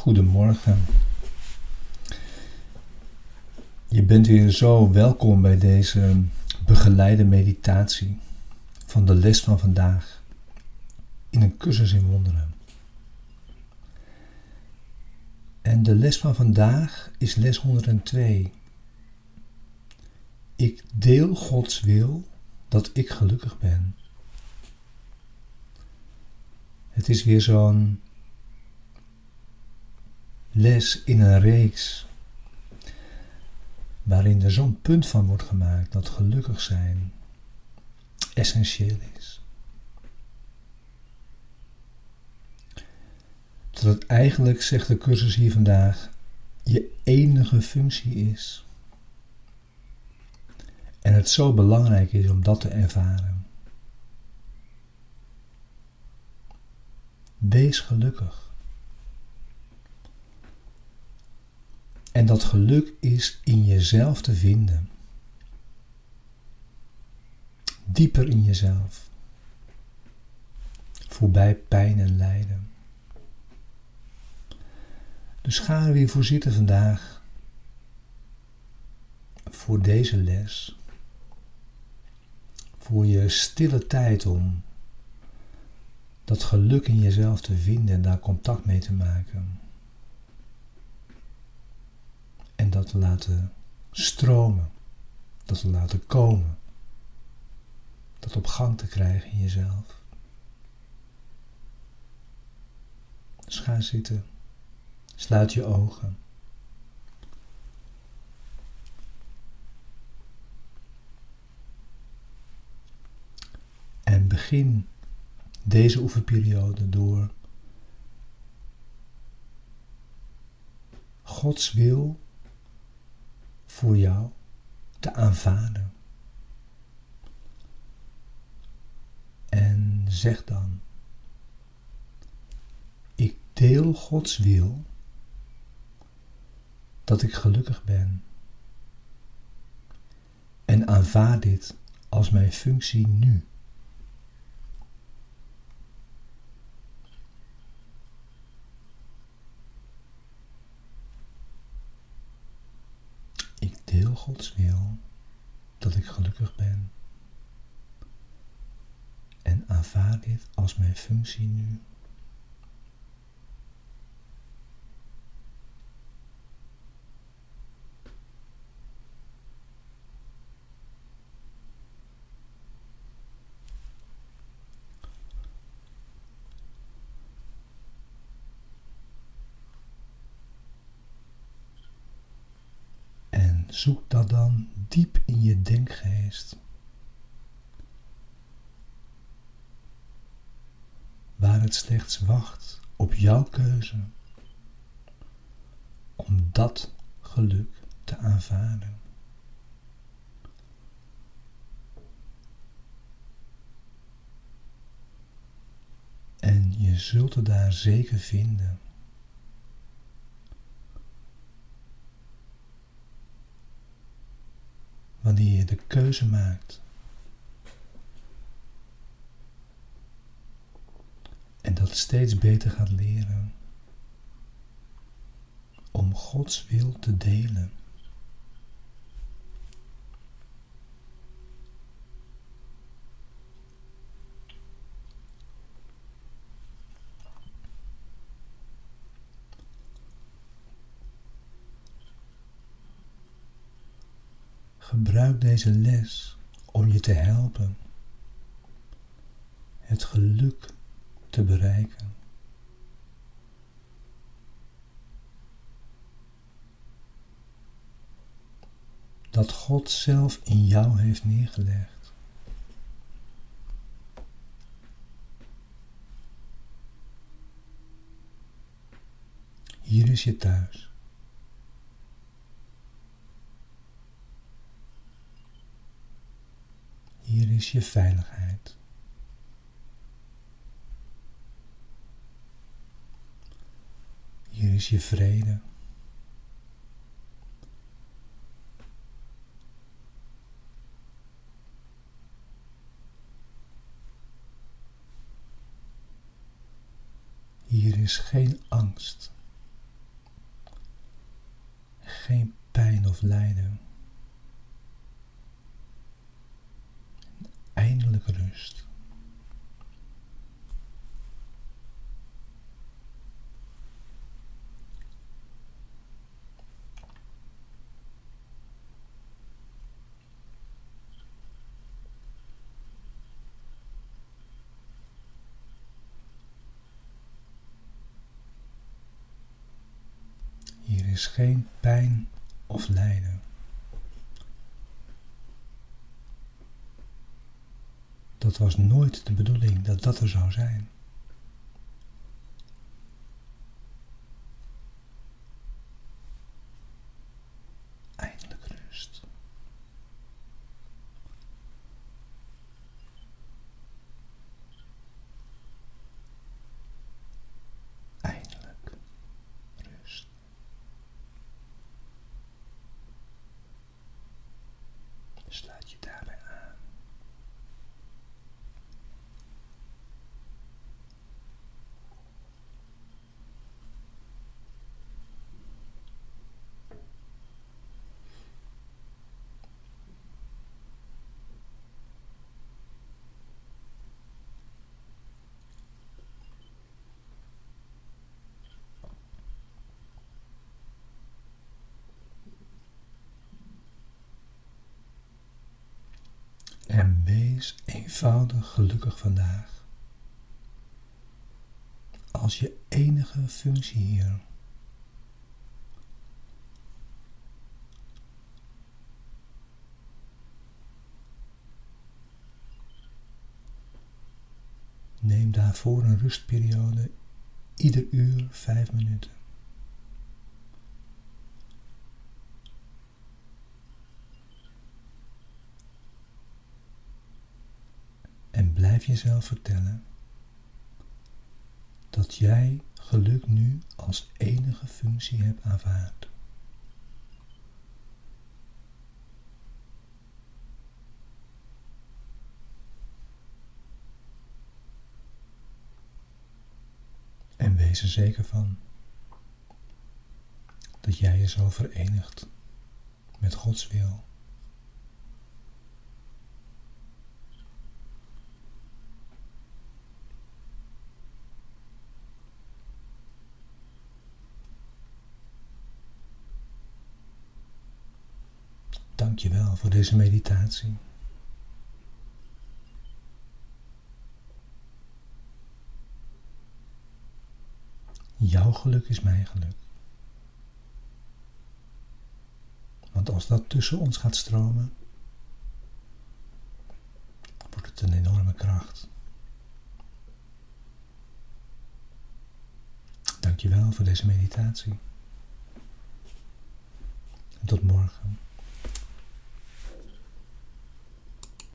Goedemorgen. Je bent weer zo welkom bij deze begeleide meditatie van de les van vandaag in een cursus in wonderen. En de les van vandaag is les 102. Ik deel Gods wil dat ik gelukkig ben. Het is weer zo'n les in een reeks waarin er zo'n punt van wordt gemaakt dat gelukkig zijn essentieel is. Dat het eigenlijk, zegt de cursus hier vandaag, je enige functie is. En het zo belangrijk is om dat te ervaren. Wees gelukkig. En dat geluk is in jezelf te vinden. Dieper in jezelf. Voorbij pijn en lijden. Dus ga er weer voor zitten vandaag. Voor deze les. Voor je stille tijd om dat geluk in jezelf te vinden en daar contact mee te maken. En dat te laten stromen, dat te laten komen, dat op gang te krijgen in jezelf. Dus ga zitten, sluit je ogen. En begin deze oefenperiode door Gods wil voor jou te aanvaarden. En zeg dan, ik deel Gods wil dat ik gelukkig ben. En aanvaard dit als mijn functie nu. deel Wil dat ik gelukkig ben. En aanvaard dit als mijn functie nu. Zoek dat dan diep in je denkgeest. Waar het slechts wacht op jouw keuze om dat geluk te aanvaarden. En je zult het daar zeker vinden. Wanneer je de keuze maakt. En dat steeds beter gaat leren om Gods wil te delen. Gebruik deze les om je te helpen het geluk te bereiken. Dat God zelf in jou heeft neergelegd. Hier is je thuis. Hier is je veiligheid. Hier is je vrede. Hier is geen angst geen pijn of lijden. Eindelijk rust. Hier is geen pijn of lijden. Dat was nooit de bedoeling dat dat er zou zijn. Eindelijk rust. Eindelijk rust. Sluit je daarbij aan. En wees eenvoudig gelukkig vandaag. Als je enige functie hier. Neem daarvoor een rustperiode, ieder uur vijf minuten. En blijf jezelf vertellen dat jij geluk nu als enige functie hebt aanvaard. En wees er zeker van dat jij je zo verenigt met Gods wil. Dank je wel voor deze meditatie. Jouw geluk is mijn geluk. Want als dat tussen ons gaat stromen, wordt het een enorme kracht. Dank je wel voor deze meditatie. Tot morgen.